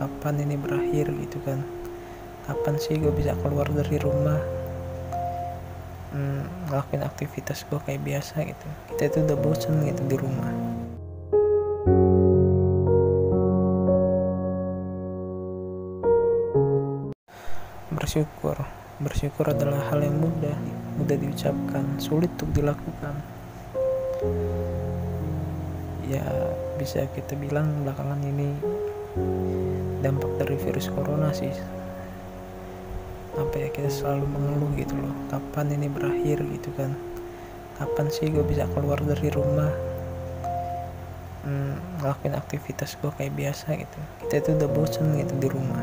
kapan ini berakhir gitu kan? Kapan sih gue bisa keluar dari rumah? Hmm, ngelakuin aktivitas gue kayak biasa gitu. Kita itu udah bosen gitu di rumah. Bersyukur. Bersyukur adalah hal yang mudah mudah diucapkan sulit untuk dilakukan. Ya bisa kita bilang belakangan ini dampak dari virus corona sih. Apa ya kita selalu mengeluh gitu loh. Kapan ini berakhir gitu kan? Kapan sih gue bisa keluar dari rumah? Hmm, ngelakuin aktivitas gue kayak biasa gitu. Kita itu udah bosen gitu di rumah.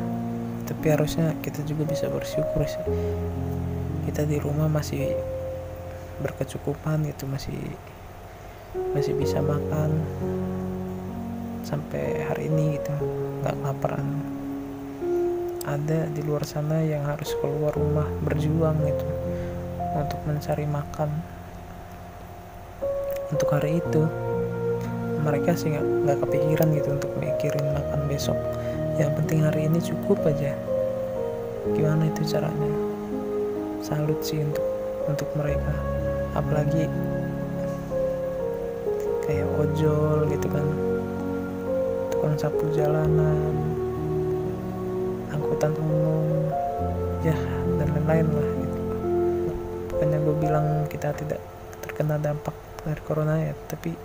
Tapi harusnya kita juga bisa bersyukur sih. Kita di rumah masih berkecukupan gitu masih masih bisa makan sampai hari ini gitu. Nggak kelaparan. Ada di luar sana yang harus keluar rumah berjuang gitu. Untuk mencari makan. Untuk hari itu mereka sih nggak kepikiran gitu untuk mikirin makan besok. Yang penting hari ini cukup aja. Gimana itu caranya? Salut sih untuk untuk mereka. Apalagi kayak ojol gitu kan tukang sapu jalanan angkutan umum ya dan lain-lain lah gitu. Bukannya gue bilang kita tidak terkena dampak dari corona ya tapi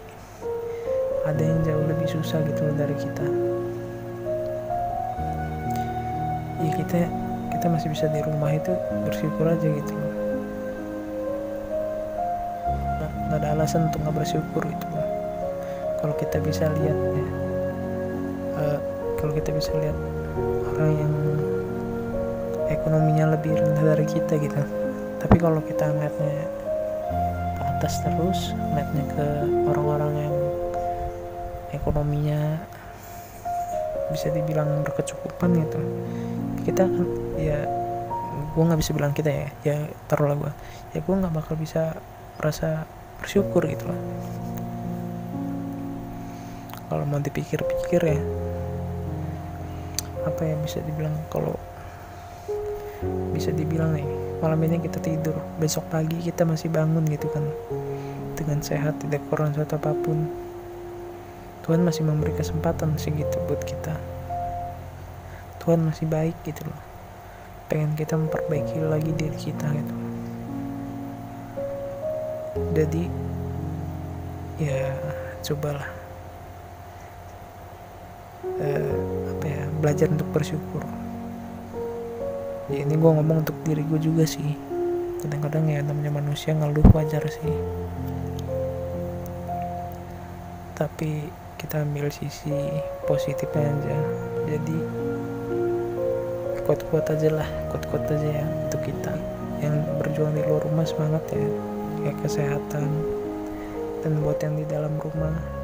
ada yang jauh lebih susah gitu dari kita. Ya kita kita masih bisa di rumah itu bersyukur aja gitu loh. Nggak, ada alasan untuk nggak bersyukur gitu loh. Kalau kita bisa lihat ya uh, kalau kita bisa lihat orang yang ekonominya lebih rendah dari kita gitu. Tapi kalau kita ngeliatnya ke atas terus ngeliatnya ke orang-orang yang ekonominya bisa dibilang berkecukupan gitu kita kan ya gue nggak bisa bilang kita ya ya taruhlah gue ya gue nggak bakal bisa merasa bersyukur gitu loh kalau mau dipikir-pikir ya apa yang bisa dibilang kalau bisa dibilang nih malam ini kita tidur besok pagi kita masih bangun gitu kan dengan sehat tidak kurang suatu apa pun. Tuhan masih memberi kesempatan sih gitu buat kita. Tuhan masih baik gitu loh. Pengen kita memperbaiki lagi diri kita gitu. Jadi ya cobalah. Ya belajar untuk bersyukur. Ya ini gue ngomong untuk diri gue juga sih. Kadang-kadang ya namanya manusia ngeluh wajar sih. Tapi kita ambil sisi positifnya aja. Jadi kuat-kuat aja lah kuat-kuat aja ya untuk kita yang berjuang di luar rumah semangat ya. Kayak kesehatan. Dan buat yang di dalam rumah